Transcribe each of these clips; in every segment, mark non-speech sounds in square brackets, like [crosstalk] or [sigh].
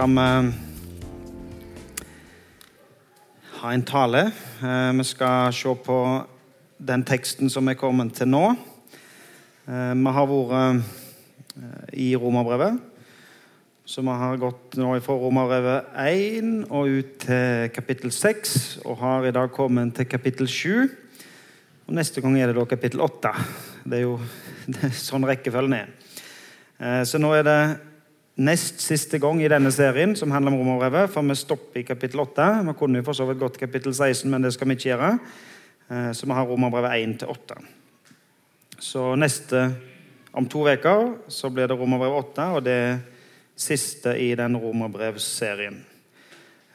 skal vi ha en tale. Eh, Vi skal se på den teksten som er kommet til nå. Eh, Vi har vært eh, i Romerbrevet. Så vi har gått nå fra Romerbrevet 1 og ut til kapittel 6, og har i dag kommet til kapittel 7. Og neste gang er det da kapittel 8. Det er jo det [laughs] er sånn rekkefølgen er. Eh, Så nå er det nest siste gang i denne serien som handler om Romerbrevet, for vi stopper i kapittel 8. Vi kunne jo for så vidt gått kapittel 16, men det skal vi ikke gjøre. Eh, Så vi har Romerbrevet 1 8. Så neste om to uker så blir det Romerbrev 8, og det er siste i den romerbrevserien.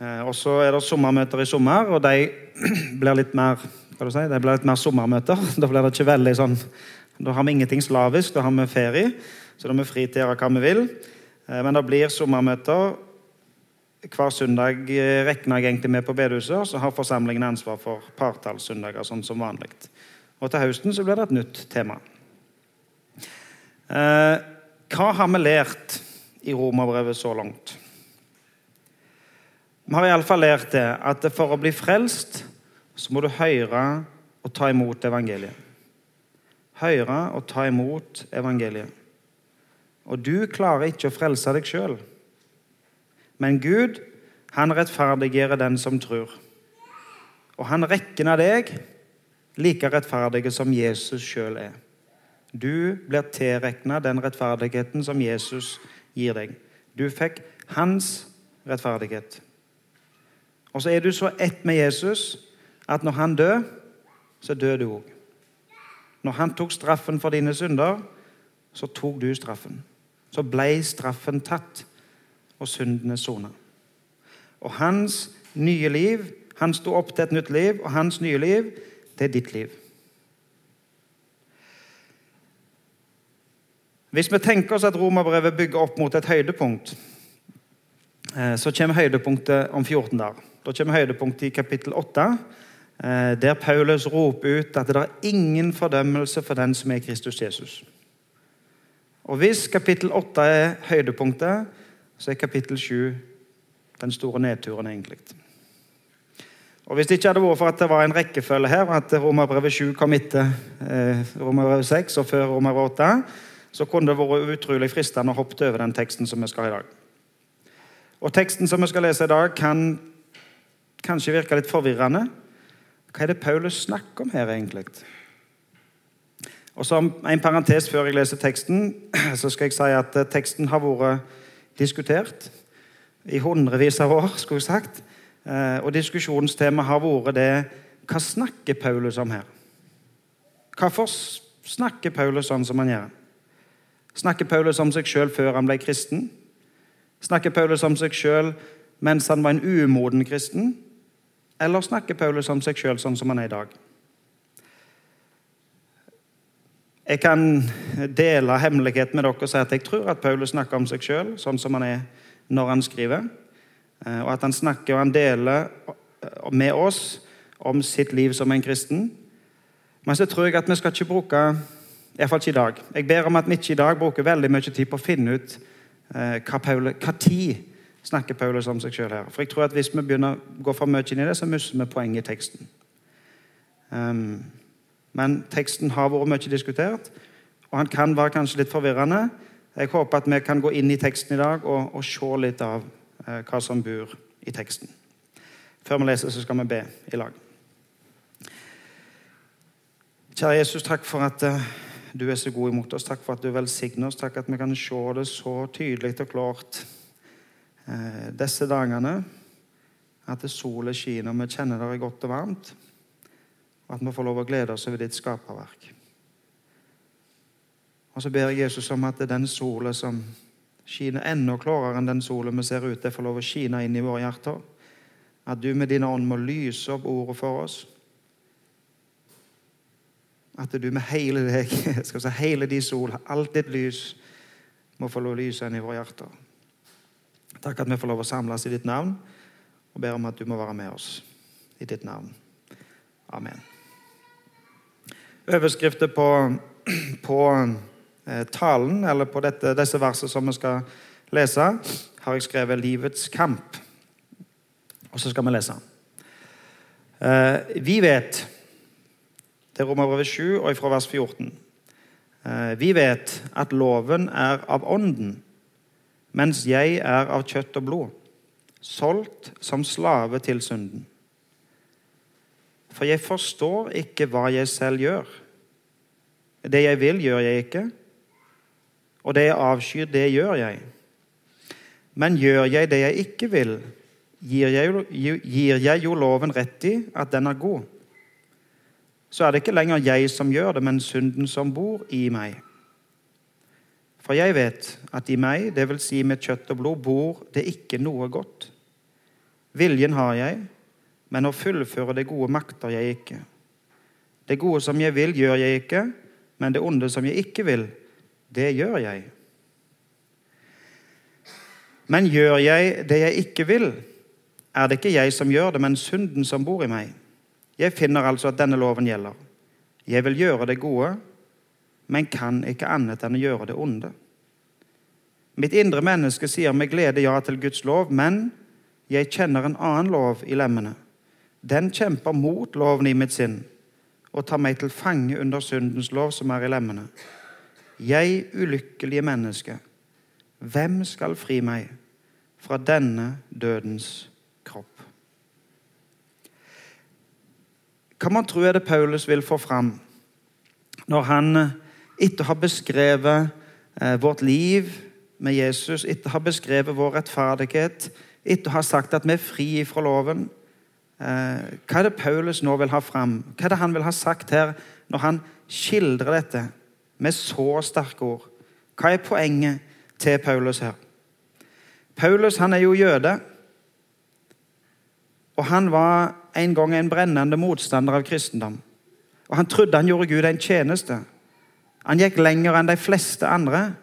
Eh, Og så er det sommermøter i sommer, og de [clears throat] blir litt mer hva du si, det blir litt mer sommermøter. [laughs] Da blir det ikke veldig sånn Da har vi ingenting slavisk, da har vi ferie, så da er vi fri til å gjøre hva vi vil. Eh, Men det blir sommermøter hver søndag eh, regner jeg egentlig med på bedehuset, så har forsamlingen ansvar for partallssøndager, sånn som vanlig. Og til høsten så blir det et nytt tema. Eh, hva har vi lært i romerbrevet så langt? Vi har iallfall lært det at for å bli frelst så må du høre og ta imot evangeliet. Høre og ta imot evangeliet. Og du klarer ikke å frelse deg sjøl. Men Gud, han rettferdiggjør den som tror. Og han regner deg like rettferdige som Jesus sjøl er. Du blir tilregna den rettferdigheten som Jesus gir deg. Du fikk hans rettferdighet. Og så er du så ett med Jesus at når han dør, så dør du òg. Når han tok straffen for dine synder, så tok du straffen. Så ble straffen tatt, og syndene sona. Og hans nye liv Han sto opp til et nytt liv, og hans nye liv, det er ditt liv. Hvis vi tenker oss at romerbrevet bygger opp mot et høydepunkt, eh, så kommer høydepunktet om 14 dager. Da kommer høydepunktet i kapittel 8, eh, der Paulus roper ut at det er ingen fordømmelse for den som er Kristus Jesus. Og Hvis kapittel 8 er høydepunktet, så er kapittel 7 den store nedturen, egentlig. Og Hvis det ikke hadde vært for at det var en rekkefølge her, at Romerbrevet 7 kom etter eh, Romerbrevet 6 og før Romerbrevet 8, så kunne det vært utrolig fristende å hoppe over den teksten som vi skal ha i dag. Og Teksten som vi skal lese i dag, kan kanskje virke litt forvirrende. Hva er det Paulus snakker om her, egentlig? Og Som en parentes før jeg leser teksten, [clears throat] så skal jeg si at eh, teksten har vært diskutert i hundrevis av år. [laughs] skulle jeg sagt. Eh, Og diskusjonstemaet har vært det hva snakker Paulus om her? Hvorfor snakker Paulus sånn som han gjør? Snakker Paulus om seg sjøl før han ble kristen? Snakker Paulus om seg sjøl mens han var en umoden kristen? Eller snakker Paulus om seg sjøl sånn som han er i dag? Jeg kan dele hemmeligheten med dere og si at jeg tror at Paulus snakker om seg sjøl sånn som han er når han skriver. Eh, Og at han snakker og han deler med oss om sitt liv som en kristen. Men så tror jeg at vi skal ikke bruke Iallfall ikke i dag. Jeg ber om at vi ikke i dag bruker veldig mye tid på å finne ut eh, hva, Paulus, hva tid snakker Paulus om seg sjøl her. For jeg tror at hvis vi begynner å gå for mye inn i det, så mister vi poenget i teksten. Um, men teksten har vært mye diskutert, og han kan være kanskje litt forvirrende. Jeg håper at vi kan gå inn i teksten i dag og, og se litt av eh, hva som bor i teksten. Før vi leser, så skal vi be i lag. Kjære Jesus, takk for at eh, du er så god imot oss. Takk for at du velsigner oss. Takk at vi kan se det så tydelig og klart eh, disse dagene. At sola skinner, vi kjenner det godt og varmt. Og at vi får lov å glede oss over ditt skaperverk. Og så ber jeg Jesus om at den sola som skiner enda klarere enn den sola vi ser ute, får lov å skine inn i våre hjerter. At du med din ånd må lyse opp ordet for oss. At du med hele deg, [laughs] skal si, hele din sol, alt ditt lys, må få lov å lyse inn i våre hjerter. Takk at vi får lov å samles i ditt navn, og ber om at du må være med oss i ditt navn. Amen. Overskrifter på, på eh, talen, eller på dette, disse versene som vi skal lese, har jeg skrevet 'Livets kamp'. Og så skal vi lese. Eh, vi vet Det er Romerbrevet 7 og fra vers 14. Eh, vi vet at loven er av ånden, mens jeg er av kjøtt og blod, solgt som slave til synden. For jeg forstår ikke hva jeg selv gjør. Det jeg vil, gjør jeg ikke. Og det jeg avskyr, det gjør jeg. Men gjør jeg det jeg ikke vil, gir jeg, gir jeg jo loven rett i at den er god. Så er det ikke lenger jeg som gjør det, men synden som bor i meg. For jeg vet at i meg, dvs. Si med kjøtt og blod, bor det ikke noe godt. Viljen har jeg, men å fullføre det gode makter jeg ikke. Det gode som jeg vil, gjør jeg ikke, men det onde som jeg ikke vil, det gjør jeg. Men gjør jeg det jeg ikke vil, er det ikke jeg som gjør det, men synden som bor i meg. Jeg finner altså at denne loven gjelder. Jeg vil gjøre det gode, men kan ikke annet enn å gjøre det onde. Mitt indre menneske sier med glede ja til Guds lov, men jeg kjenner en annen lov i lemmene. Den kjemper mot loven i mitt sinn og tar meg til fange under syndens lov som er i lemmene. Jeg ulykkelige menneske, hvem skal fri meg fra denne dødens kropp? Hva man tror er det Paulus vil få fram når han, etter å ha beskrevet eh, vårt liv med Jesus, etter å ha beskrevet vår rettferdighet, etter å ha sagt at vi er fri fra loven eh, Hva er det Paulus nå vil ha fram? Hva er det han vil ha sagt her når han skildrer dette? med så sterke ord. Hva er poenget til Paulus her? Paulus han er jo jøde. Og han var en gang en brennende motstander av kristendom. Og Han trodde han gjorde Gud en tjeneste. Han gikk lenger enn de fleste andre,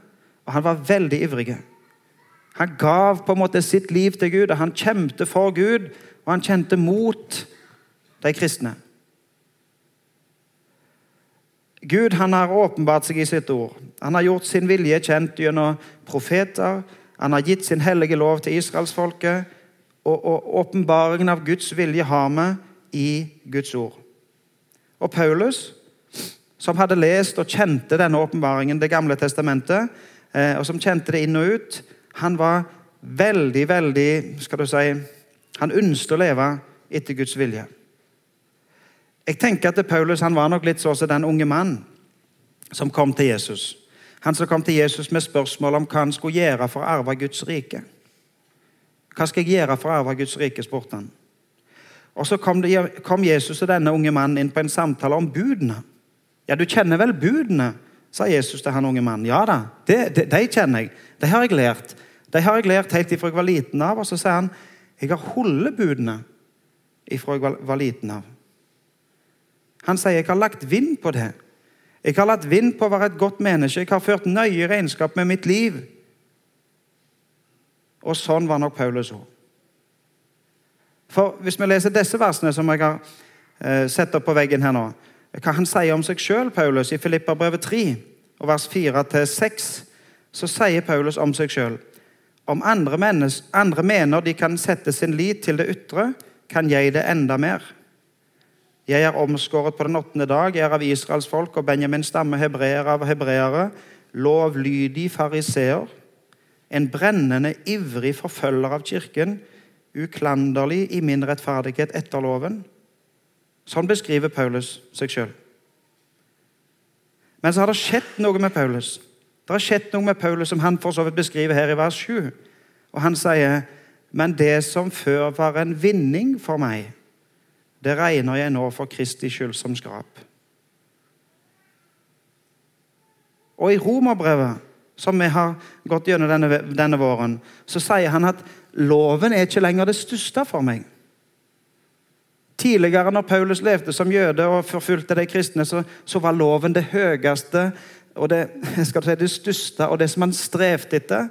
og han var veldig ivrig. Han gav på en måte sitt liv til Gud, og han kjempet for Gud, og han kjente mot de kristne. Gud han har åpenbart seg i sitt ord. Han har gjort sin vilje kjent gjennom profeter. Han har gitt sin hellige lov til israelsfolket. Og åpenbaringen av Guds vilje har vi i Guds ord. Og Paulus, som hadde lest og kjente denne åpenbaringen, Det gamle testamentet, eh, og som kjente det inn og ut, han var veldig, veldig skal du si, Han ønsket å leve etter Guds vilje. Jeg tenker at Paulus han var nok litt sånn som den unge mann som kom til Jesus. Han som kom til Jesus med spørsmål om hva han skulle gjøre for å arve Guds rike. Hva skal jeg gjøre for å arve Guds rike? spurte han. Og Så kom, det, kom Jesus og denne unge mannen inn på en samtale om budene. Ja, du kjenner vel budene? sa Jesus til han unge mannen. Ja da, de, de, de kjenner jeg. De har jeg lært. De har jeg lært helt ifra jeg var liten av. Og så sier han jeg har holdt budene ifra jeg var liten av. Han sier jeg har lagt vind på det. Jeg har latt vind på å være et godt menneske. Jeg har ført nøye regnskap med mitt liv. Og sånn var nok Paulus òg. For Hvis vi leser disse versene som jeg har eh, sett opp på veggen her nå, hva han sier om seg sjøl, Paulus, i Filipperbrevet 3, og vers 4-6, så sier Paulus om seg sjøl om andre, andre mener de kan sette sin lit til det ytre, kan jeg det enda mer. Jeg er omskåret på den åttende dag. Jeg er av Israels folk og Benjamins stamme, hebreer av hebreere, lovlydig fariseer, en brennende, ivrig forfølger av kirken, uklanderlig i min rettferdighet etter loven. Sånn beskriver Paulus seg sjøl. Men så har det skjedd noe med Paulus. Det har skjedd noe med Paulus som han for så vidt beskriver her i vers 7. Og Han sier, 'Men det som før var en vinning for meg' det regner jeg nå for Kristi skyld som skrap. Og i Romerbrevet, som vi har gått gjennom denne, denne våren, så sier han at loven er ikke lenger det største for meg. Tidligere, når Paulus levde som jøde og forfulgte de kristne, så, så var loven det høyeste og det, si, det største og det som han strevde etter.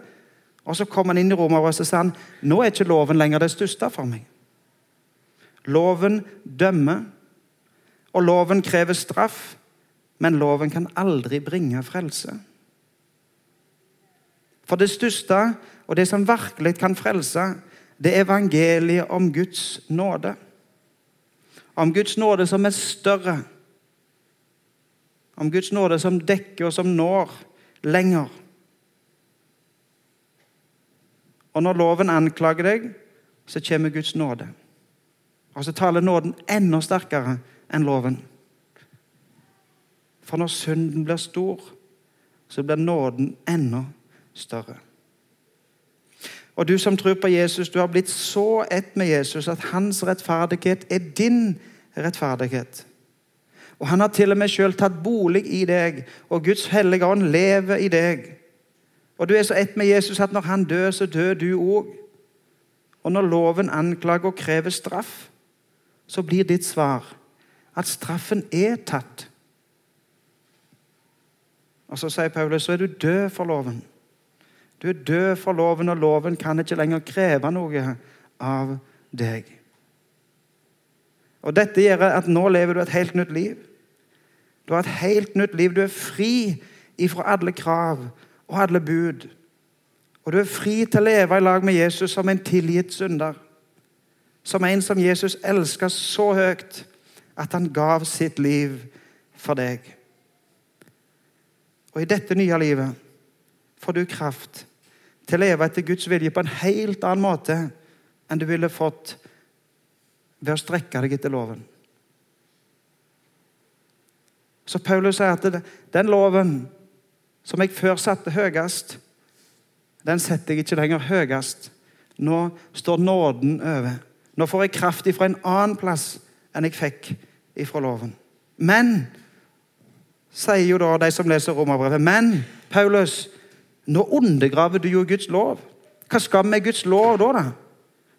Og Så kom han inn i Romerbrevet og sa han, nå er ikke loven lenger det største for meg. Loven dømmer, og loven krever straff, men loven kan aldri bringe frelse. For det største og det som virkelig kan frelse, det er evangeliet om Guds nåde. Om Guds nåde som er større. Om Guds nåde som dekker og som når lenger. Og når loven anklager deg, så kommer Guds nåde. Og så taler nåden enda sterkere enn loven. For når synden blir stor, så blir nåden enda større. Og du som tror på Jesus, du har blitt så ett med Jesus at hans rettferdighet er din rettferdighet. Og Han har til og med selv tatt bolig i deg, og Guds hellige ånd lever i deg. Og Du er så ett med Jesus at når han dør, så dør du òg. Og når loven anklager og krever straff, så blir ditt svar at straffen er tatt. Og Så sier Paulus så er du død for loven. Du er død for loven, og loven kan ikke lenger kreve noe av deg. Og Dette gjør at nå lever du et helt nytt liv. Du har et helt nytt liv. Du er fri ifra alle krav og alle bud. Og du er fri til å leve i lag med Jesus som en tilgitt synder. Som en som Jesus elska så høyt at han gav sitt liv for deg. Og i dette nye livet får du kraft til å leve etter Guds vilje på en helt annen måte enn du ville fått ved å strekke deg etter loven. Så Paulus sier at den loven som jeg før satte høyest, den setter jeg ikke lenger høyest. Nå står nåden over. Nå får jeg kraft ifra en annen plass enn jeg fikk ifra loven. Men, sier jo da de som leser Romerbrevet, men Paulus, nå undergraver du jo Guds lov. Hva skal vi med Guds lov da? da?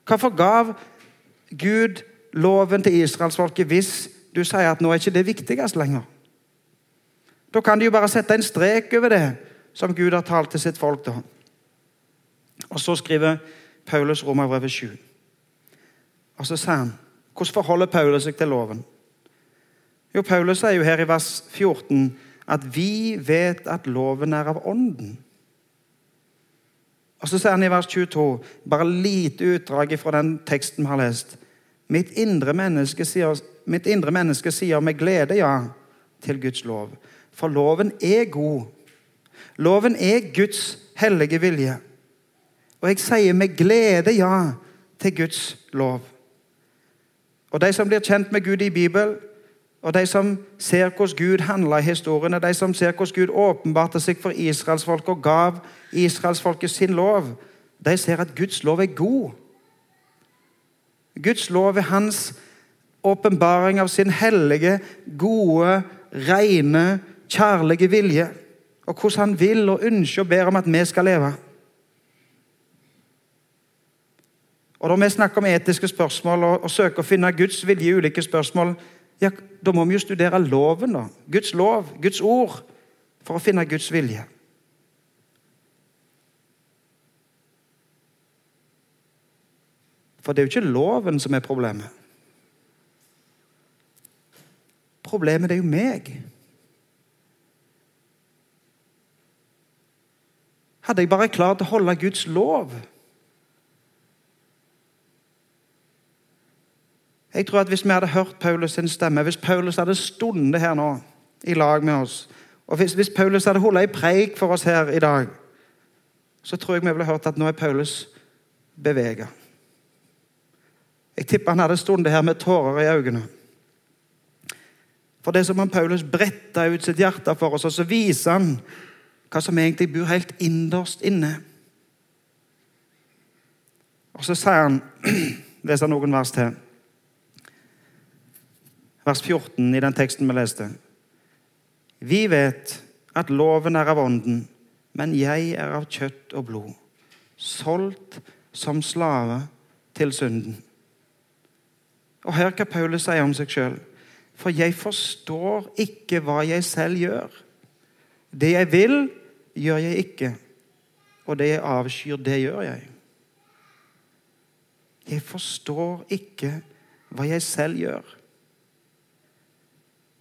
Hvorfor gav Gud loven til israelsfolket hvis du sier at nå er ikke det viktigst lenger? Da kan de jo bare sette en strek over det som Gud har talt til sitt folk. da. Og Så skriver Paulus Romerbrevet 7. Og så sier han hvordan forholder Paulus seg til loven? Jo, Paulus sier jo her i vers 14 at vi vet at loven er av ånden. Og Så sier han i vers 22, bare lite utdrag fra den teksten vi har lest. Mitt indre menneske sier, mitt indre menneske sier med glede ja til Guds lov. For loven er god. Loven er Guds hellige vilje. Og jeg sier med glede ja til Guds lov. Og de som blir kjent med Gud i Bibelen, og de som ser hvordan Gud handla i historiene, de som ser hvordan Gud åpenbarte seg for israelsfolket og gav israelsfolket sin lov, de ser at Guds lov er god. Guds lov er hans åpenbaring av sin hellige, gode, rene, kjærlige vilje. Og hvordan han vil og ønsker og ber om at vi skal leve. Og Når vi snakker om etiske spørsmål og, og søker å finne Guds vilje i ulike spørsmål, ja, da må vi jo studere loven, da. Guds lov, Guds ord, for å finne Guds vilje. For det er jo ikke loven som er problemet. Problemet er jo meg. Hadde jeg bare klart å holde Guds lov Jeg tror at Hvis vi hadde hørt Paulus sin stemme, hvis Paulus hadde stundet her nå i lag med oss, og hvis, hvis Paulus hadde holdt ei preik for oss her i dag, så tror jeg vi ville hørt at nå er Paulus bevega. Jeg tipper han hadde stundet her med tårer i øynene. For det er som om Paulus bretta ut sitt hjerte for oss, og så viser han hva som egentlig bor helt innerst inne. Og så sier han [clears throat] Leser noen vers til vers 14 i den teksten vi leste. Vi vet at loven er av ånden, men jeg er av kjøtt og blod, solgt som slave til synden. Og Hør hva Paulus sier om seg sjøl. For jeg forstår ikke hva jeg selv gjør. Det jeg vil, gjør jeg ikke. Og det jeg avskyr, det gjør jeg. Jeg forstår ikke hva jeg selv gjør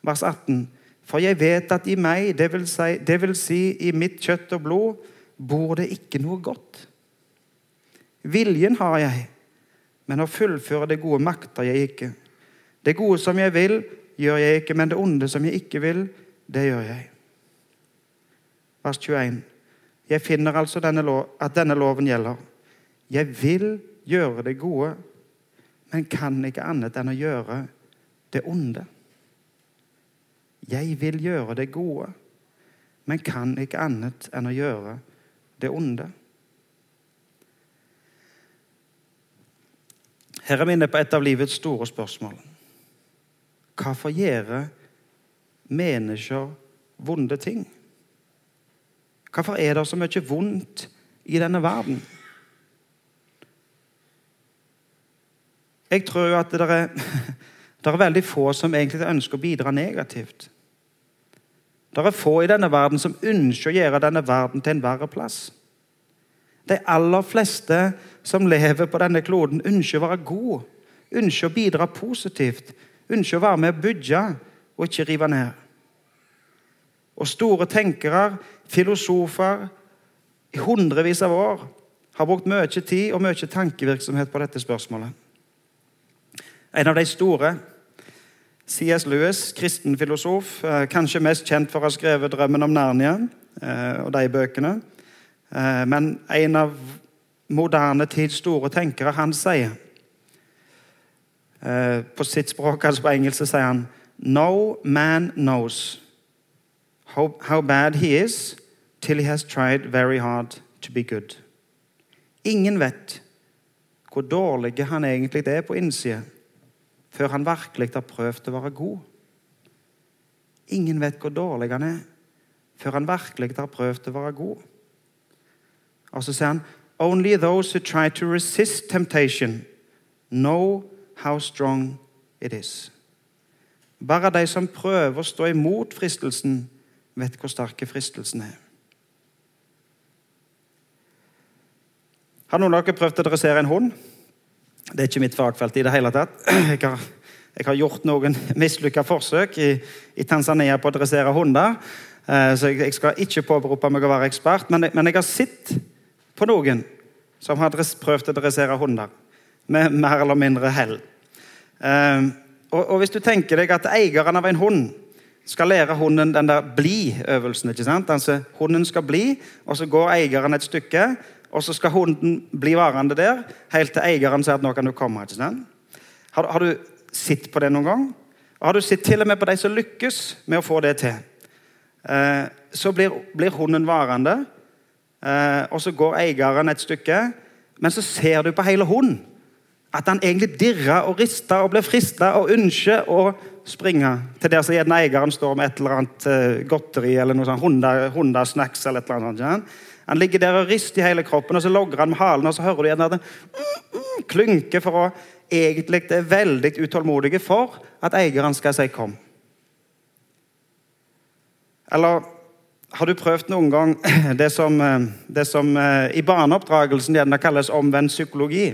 vers 18. For jeg vet at i meg, det vil, si, det vil si i mitt kjøtt og blod, bor det ikke noe godt. Viljen har jeg, men å fullføre det gode makter jeg ikke. Det gode som jeg vil, gjør jeg ikke, men det onde som jeg ikke vil, det gjør jeg. Vers 21. Jeg finner altså denne lov, at denne loven gjelder. Jeg vil gjøre det gode, men kan ikke annet enn å gjøre det onde. Jeg vil gjøre det gode, men kan ikke annet enn å gjøre det onde. Her er vi inne på et av livets store spørsmål. Hvorfor gjør mennesker vonde ting? Hvorfor er det så mye vondt i denne verden? Jeg tror jo at det er, [laughs] det er veldig få som egentlig ønsker å bidra negativt. Det er få i denne verden som ønsker å gjøre denne verden til en verre plass. De aller fleste som lever på denne kloden, ønsker å være gode, ønsker å bidra positivt, ønsker å være med å bygge og ikke rive ned. Og store tenkere, filosofer, i hundrevis av år har brukt mye tid og mye tankevirksomhet på dette spørsmålet. En av de store, C.S. Lewis, kristen filosof, eh, kanskje mest kjent for å ha skrevet 'Drømmen om Narnia' eh, og de bøkene. Eh, men en av moderne tids store tenkere, han sier På sitt språk, altså på engelsk, sier han No man knows how, how bad he is till he has tried very hard to be good. Ingen vet hvor dårlig han egentlig er på innsida, før han virkelig har prøvd å være god. Ingen vet hvor dårlig han er, før han virkelig har prøvd å være god. Og så sier han Only those who try to resist temptation know how strong it is. Bare de som prøver å stå imot fristelsen, vet hvor sterk fristelsen er. Har noen av dere prøvd å dressere en hund? Det er ikke mitt fagfelt i det hele tatt. Jeg har, jeg har gjort noen mislykka forsøk i, i, Tanzania på å dressere hunder. Eh, så jeg, jeg, skal ikke påberope meg å være ekspert, men, men jeg har sett på noen som har prøvd å dressere hunder. Med mer eller mindre hell. Eh, og, og, hvis du tenker deg at eieren av en hund skal lære hunden den der bli-øvelsen. ikke sant? Altså, Hunden skal bli, og så går eieren et stykke. Og så skal hunden bli værende der helt til eieren sier at nå kan du komme. ikke sant? Har, har du sett på det noen gang? Og har du sett til og med på de som lykkes med å få det til? Eh, så blir, blir, hunden værende, eh, og så går eieren et stykke. Men så ser du på hele hunden at han egentlig dirrer og rister og blir frista og ønsker å springe til der som gjerne eieren står med et eller annet uh, godteri eller noe sånt, Honda, eller et eller annet. Han ligger der og rister i hele kroppen, og så logger han med halen, og så hører du gjerne at den mm, mm, klynker for å egentlig er veldig utålmodige for at eieren skal si 'kom'. Eller har du prøvd noen gang [clears throat] det som, eh, det som eh, i barneoppdragelsen gjerne kalles omvendt psykologi?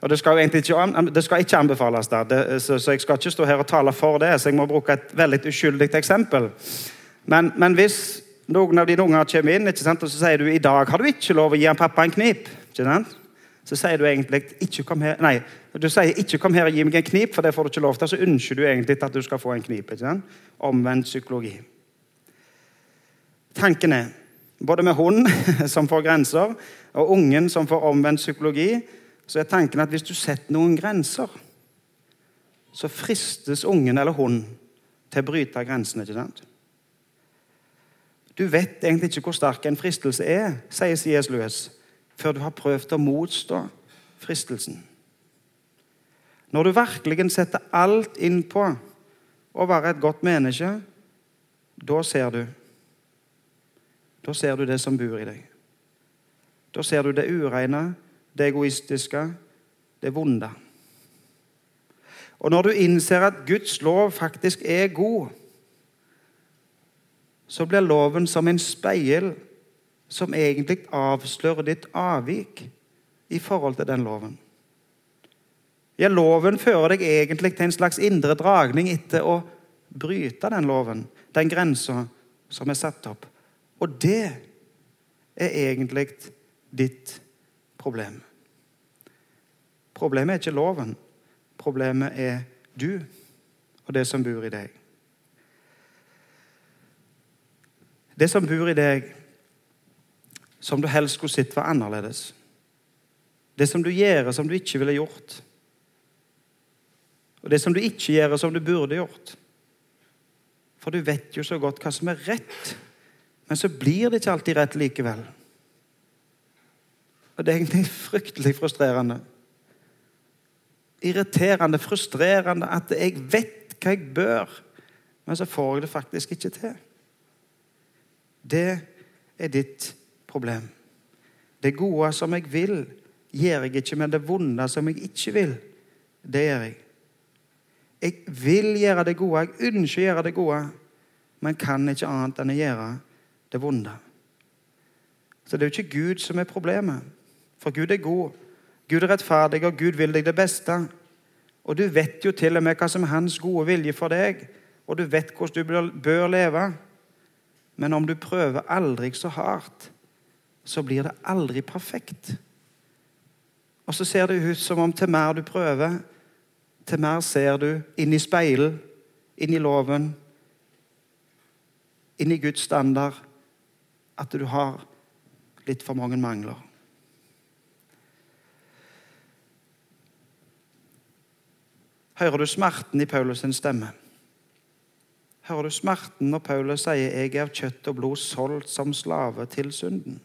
Og Det skal, ikke, det skal ikke anbefales, der, det, så, så, jeg skal ikke stå her og tale for det. så jeg må bruke et veldig uskyldig eksempel. Men, men hvis noen av dine unger kommer inn, sant, og så sier du i dag har du ikke lov å gi en pappa en knip, så sier du egentlig ikke kom her, nei, du sier ikke kom her og gi meg en knip, for det får du ikke lov til. Så ønsker du egentlig at du skal få en knip. Omvendt psykologi. Tanken er, både med hund [laughs] som får grenser, og ungen som får omvendt psykologi, så er tanken at hvis du setter noen grenser, så fristes ungen eller hun til å bryte grensene. ikke sant? Du vet egentlig ikke hvor sterk en fristelse er, sier C.S. Lewis, før du har prøvd å motstå fristelsen. Når du virkelig setter alt inn på å være et godt menneske, da ser du Da ser du det som bor i deg. Da ser du det ureine, det egoistiske, det vonde. Og når du innser at Guds lov faktisk er god, så blir loven som en speil som egentlig avslører ditt avvik i forhold til den loven. Ja, Loven fører deg egentlig til en slags indre dragning etter å bryte den loven, den grensa som er satt opp. Og det er egentlig ditt problem? Problemet er ikke loven. Problemet er du og det som bor i deg. Det som bor i deg, som du helst skulle sett var annerledes. Det som du gjør, som du ikke ville gjort. Og det som du ikke gjør, som du burde gjort. For du vet jo så godt hva som er rett, men så blir det ikke alltid rett likevel. Og det er egentlig fryktelig frustrerende. Irriterende, frustrerende at jeg vet hva jeg bør, men så får jeg det faktisk ikke til. Det er ditt problem. Det gode som jeg vil, gjør jeg ikke, men det vonde som jeg ikke vil, det gjør jeg. Jeg vil gjøre det gode, jeg ønsker å gjøre det gode, men kan ikke annet enn å gjøre det vonde. Så det er jo ikke Gud som er problemet, for Gud er god. Gud er rettferdig, og Gud vil deg det beste. Og du vet jo til og med hva som er hans gode vilje for deg, og du vet hvordan du bør leve. Men om du prøver aldri så hardt, så blir det aldri perfekt. Og så ser det ut som om til mer du prøver, til mer ser du inn i speilet, inn i loven, inn i Guds standard, at du har litt for mange mangler. Hører du smerten i Paulus' stemme? Hører du smerten når Paulus sier 'jeg er av kjøtt og blod solgt som slave til synden'?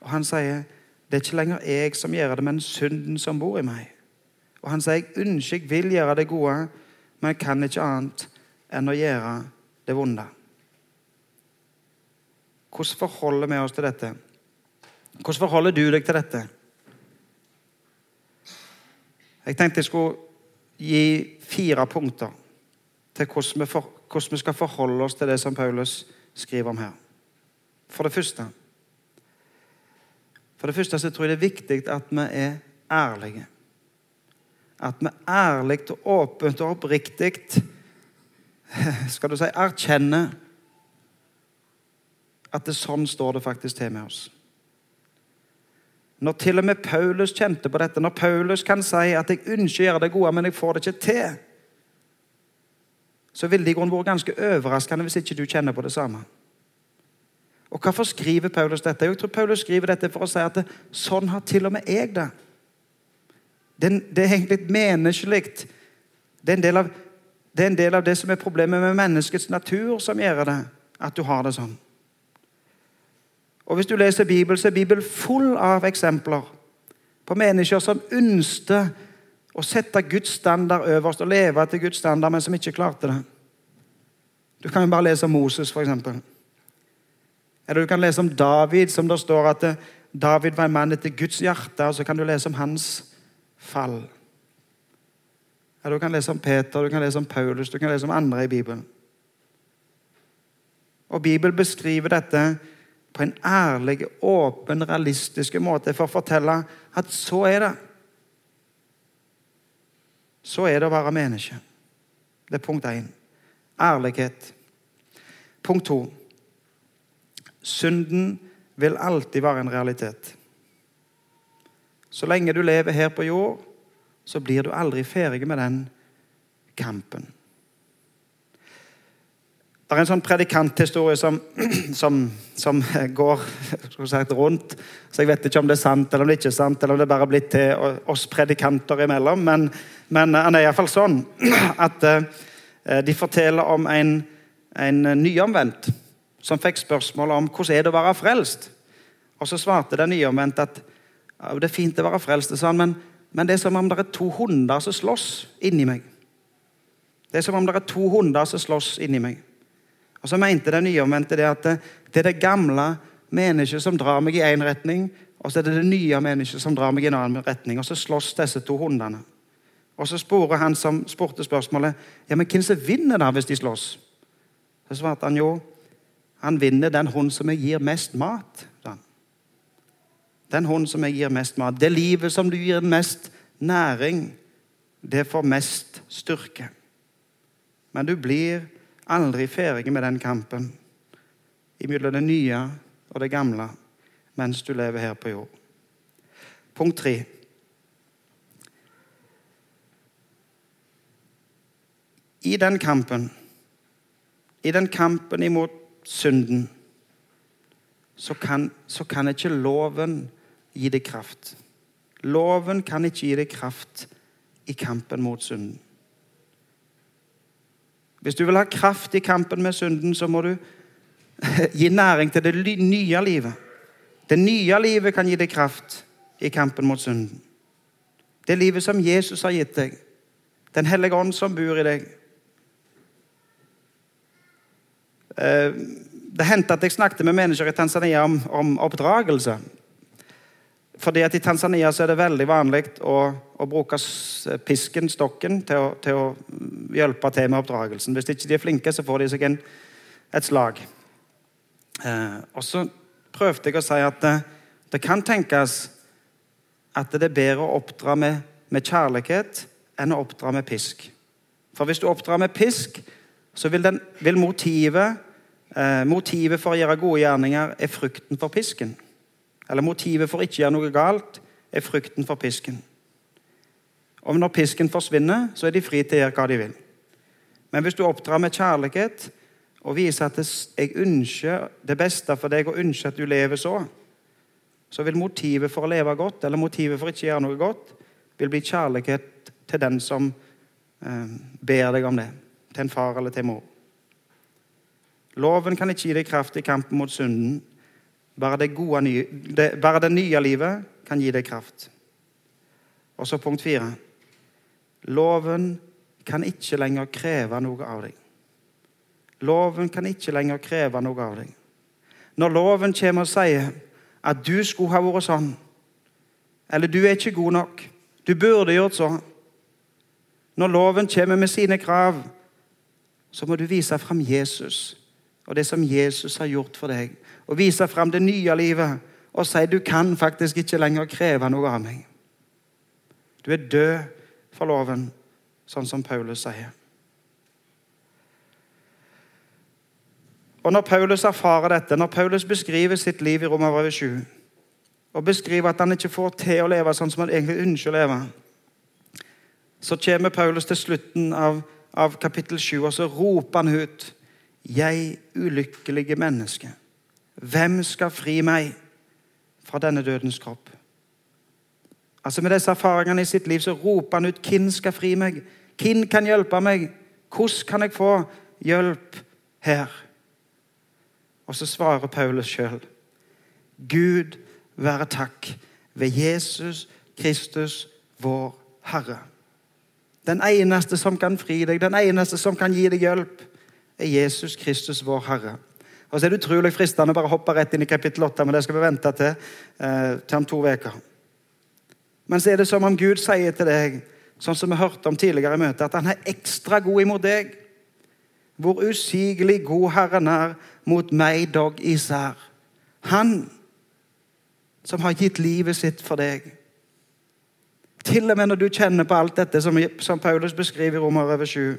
Og Han sier 'det er ikke lenger jeg som gjør det, men synden som bor i meg'. Og Han sier 'jeg ønsker, jeg vil gjøre det gode, men jeg kan ikke annet enn å gjøre det vonde'. Hvordan forholder vi oss til dette? Hvordan forholder du deg til dette? Jeg tenkte jeg skulle gi fire punkter til hvordan vi, for, hvordan vi skal forholde oss til det som Paulus skriver om her. For det første For det første så tror jeg det er viktig at vi er ærlige. At vi ærlig og åpent og oppriktig [laughs] skal du si, erkjenner at det sånn står det faktisk til med oss. Når til og med Paulus kjente på dette, når Paulus kan si at 'jeg ønsker å gjøre det gode, men jeg får det ikke til', så ville det i grunnen vært ganske overraskende hvis ikke du kjenner på det samme. Og Hvorfor skriver Paulus dette? Jeg tror Paulus skriver dette for å si at sånn har til og med jeg det. Det, er egentlig menneskelig. Det det er en del av det som er problemet med menneskets natur, som gjør det, at du har det sånn. Og Hvis du leser Bibelen, så er Bibelen full av eksempler på mennesker som ønsket å sette Guds standard øverst og leve etter Guds standard, men som ikke klarte det. Du kan jo bare lese om Moses, f.eks. Eller du kan lese om David, som det står at David var en mann etter Guds hjerte. Og så kan du lese om hans fall. Eller du kan lese om Peter, du kan lese om Paulus, du kan lese om andre i Bibelen. Og Bibelen beskriver dette på en ærlig, åpen, realistisk måte for å fortelle at så er det så er det å være menneske. Det er punkt én. Ærlighet. Punkt to. Synden vil alltid være en realitet. Så lenge du lever her på jord, så blir du aldri ferdig med den kampen. Det er en sånn predikanthistorie som, [clears throat] som, som går sagt, rundt. Så Jeg vet ikke om det er sant eller om det ikke er sant, eller om det bare er blitt til oss predikanter imellom. Men, men han er iallfall sånn [clears throat] at uh, de forteller om en, en nyomvendt som fikk spørsmål om hvordan er det å være frelst. Og Så svarte den nyomvendte at det er fint å være frelst, han, men, men det er som om det er to hunder som slåss inni meg. Det er som om det er to hunder som slåss inni meg. Og så mente den nyomvendte det at det er det gamle mennesket som drar meg i én retning, og så er det det nye mennesket som drar meg i en annen retning. Og så slåss disse to hundene. Og så sporer han som spurte spørsmålet ja, men hvem som vinner da hvis de slåss. Så svarte han jo han vinner den hund som jeg gir mest mat. Den hund som jeg gir mest mat. Det livet som du gir mest næring, det får mest styrke. Men du blir aldri ferdig med den kampen mellom det nye og det gamle mens du lever her på jord. Punkt tre. I den kampen, i den kampen imot synden, så kan, så kan ikke loven gi deg kraft. Loven kan ikke gi deg kraft i kampen mot synden. Hvis du vil ha kraft i kampen med synden, så må du [laughs] gi næring til det nye livet. Det nye livet kan gi deg kraft i kampen mot synden. Det livet som Jesus har gitt deg. Den hellige ånd som bor i deg. Eh, det hendte at jeg snakket med mennesker i Tanzania om, om oppdragelse. Fordi at I Tanzania så er det veldig vanlig å, å bruke pisken, stokken, til å, til å, hjelpe til med oppdragelsen. Hvis ikke de er flinke, så får de seg en, et slag. Eh, og så prøvde jeg å si at det, det, kan tenkes at det er bedre å oppdra med, med, kjærlighet enn å oppdra med pisk. For hvis du oppdrar med pisk, så vil, den, vil motivet, eh, motivet for å gjøre gode gjerninger er frykten for pisken eller motivet for ikke å gjøre noe galt, er frykten for pisken. Og når pisken forsvinner, så er de fri til å gjøre hva de vil. Men hvis du oppdrar med kjærlighet og viser at jeg ønsker det beste for deg og ønsker at du lever så, så vil motivet for å leve godt, eller motivet for ikke å gjøre noe godt, vil bli kjærlighet til den som eh, ber deg om det. Til en far eller til en mor. Loven kan ikke gi deg kraft i kampen mot synden, bare det, gode, det, bare det nye livet kan gi deg kraft. Og så punkt fire. Loven kan ikke lenger kreve noe av deg. Loven kan ikke lenger kreve noe av deg. Når loven kommer og sier at du skulle ha vært sånn, eller du er ikke god nok, du burde gjort sånn Når loven kommer med sine krav, så må du vise fram Jesus og det som Jesus har gjort for deg og vise fram det nye livet og si du kan faktisk ikke lenger kreve noe av meg. Du er død for loven, sånn som Paulus sier. Og Når Paulus erfarer dette, når Paulus beskriver sitt liv i Romerbrevet 7, og beskriver at han ikke får til å leve sånn som han egentlig ønsker å leve, så kommer Paulus til slutten av, av kapittel 7, og så roper han ut 'Jeg ulykkelige menneske'. Hvem skal fri meg fra denne dødens kropp? Altså Med disse erfaringene i sitt liv så roper han ut 'Hvem skal fri meg?' Hvem kan hjelpe meg? Hvordan kan jeg få hjelp her? Og så svarer Paulus sjøl. Gud være takk ved Jesus Kristus, vår Herre. Den eneste som kan fri deg, den eneste som kan gi deg hjelp, er Jesus Kristus, vår Herre. Og så er det utrolig fristende å bare hoppe rett inn i kapittel 8, men det skal vi vente til, eh, til om to uker. Men så er det som om Gud sier til deg, sånn som vi hørte om tidligere i møtet, at han er ekstra god imot deg. Hvor usigelig god Herren er mot meg, dog især. Han som har gitt livet sitt for deg. Til og med når du kjenner på alt dette som, som Paulus beskriver i Romer over 7.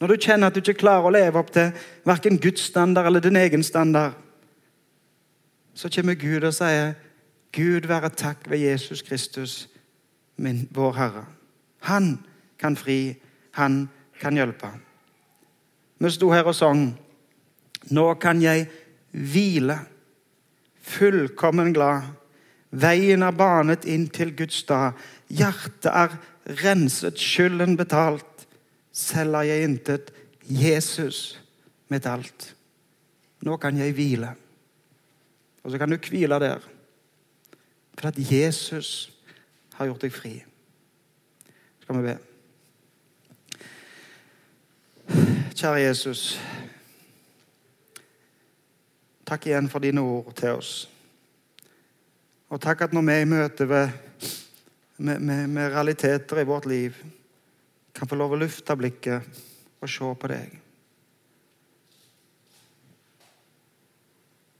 Når du kjenner at du ikke klarer å leve opp til verken Guds standard eller din egen standard, så kommer Gud og sier, 'Gud være takk ved Jesus Kristus, min, vår Herre'. Han kan fri, han kan hjelpe. Vi sto her og sang 'Nå kan jeg hvile, fullkommen glad'. Veien er banet inn til Guds stad. Hjertet er renset, skylden betalt selger jeg intet. Jesus mitt alt. Nå kan jeg hvile. Og så kan du hvile der. For at Jesus har gjort deg fri. Skal vi be. Kjære Jesus. Takk igjen for dine ord til oss. Og takk at når vi er i møte med, med, med realiteter i vårt liv kan få lov å lufte blikket og se på deg.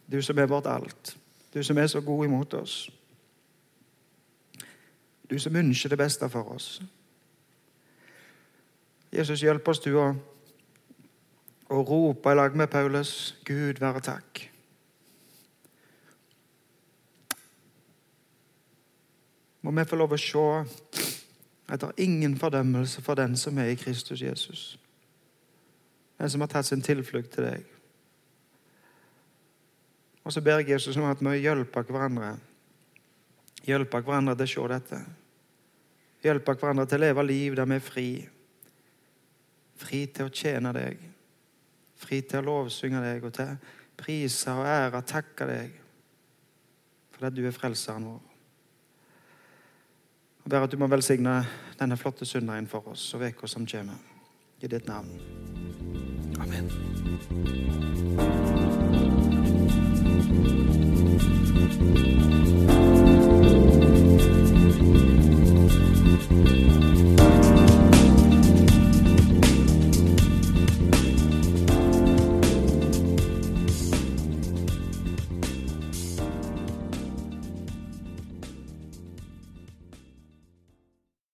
Du som er vårt alt. Du som er så god imot oss. Du som ønsker det beste for oss. Jesus, hjelp oss, du, å, rope i lag med Paulus Gud være takk. Må vi få lov å se at det er ingen fordømmelse for den som er i Kristus Jesus. Den som har tatt sin tilflukt til deg. Og så ber jeg Jesus om at vi hjelper hverandre. Hjelper hverandre til å se dette. Hjelper hverandre til å leve liv der vi er fri. Fri til å tjene deg. Fri til å lovsynge deg og til å prise og ære, takke deg fordi du er frelseren vår. Og ber at du må velsigne denne flotte søndagen for oss og uka som kommer. I ditt navn. Amen. thank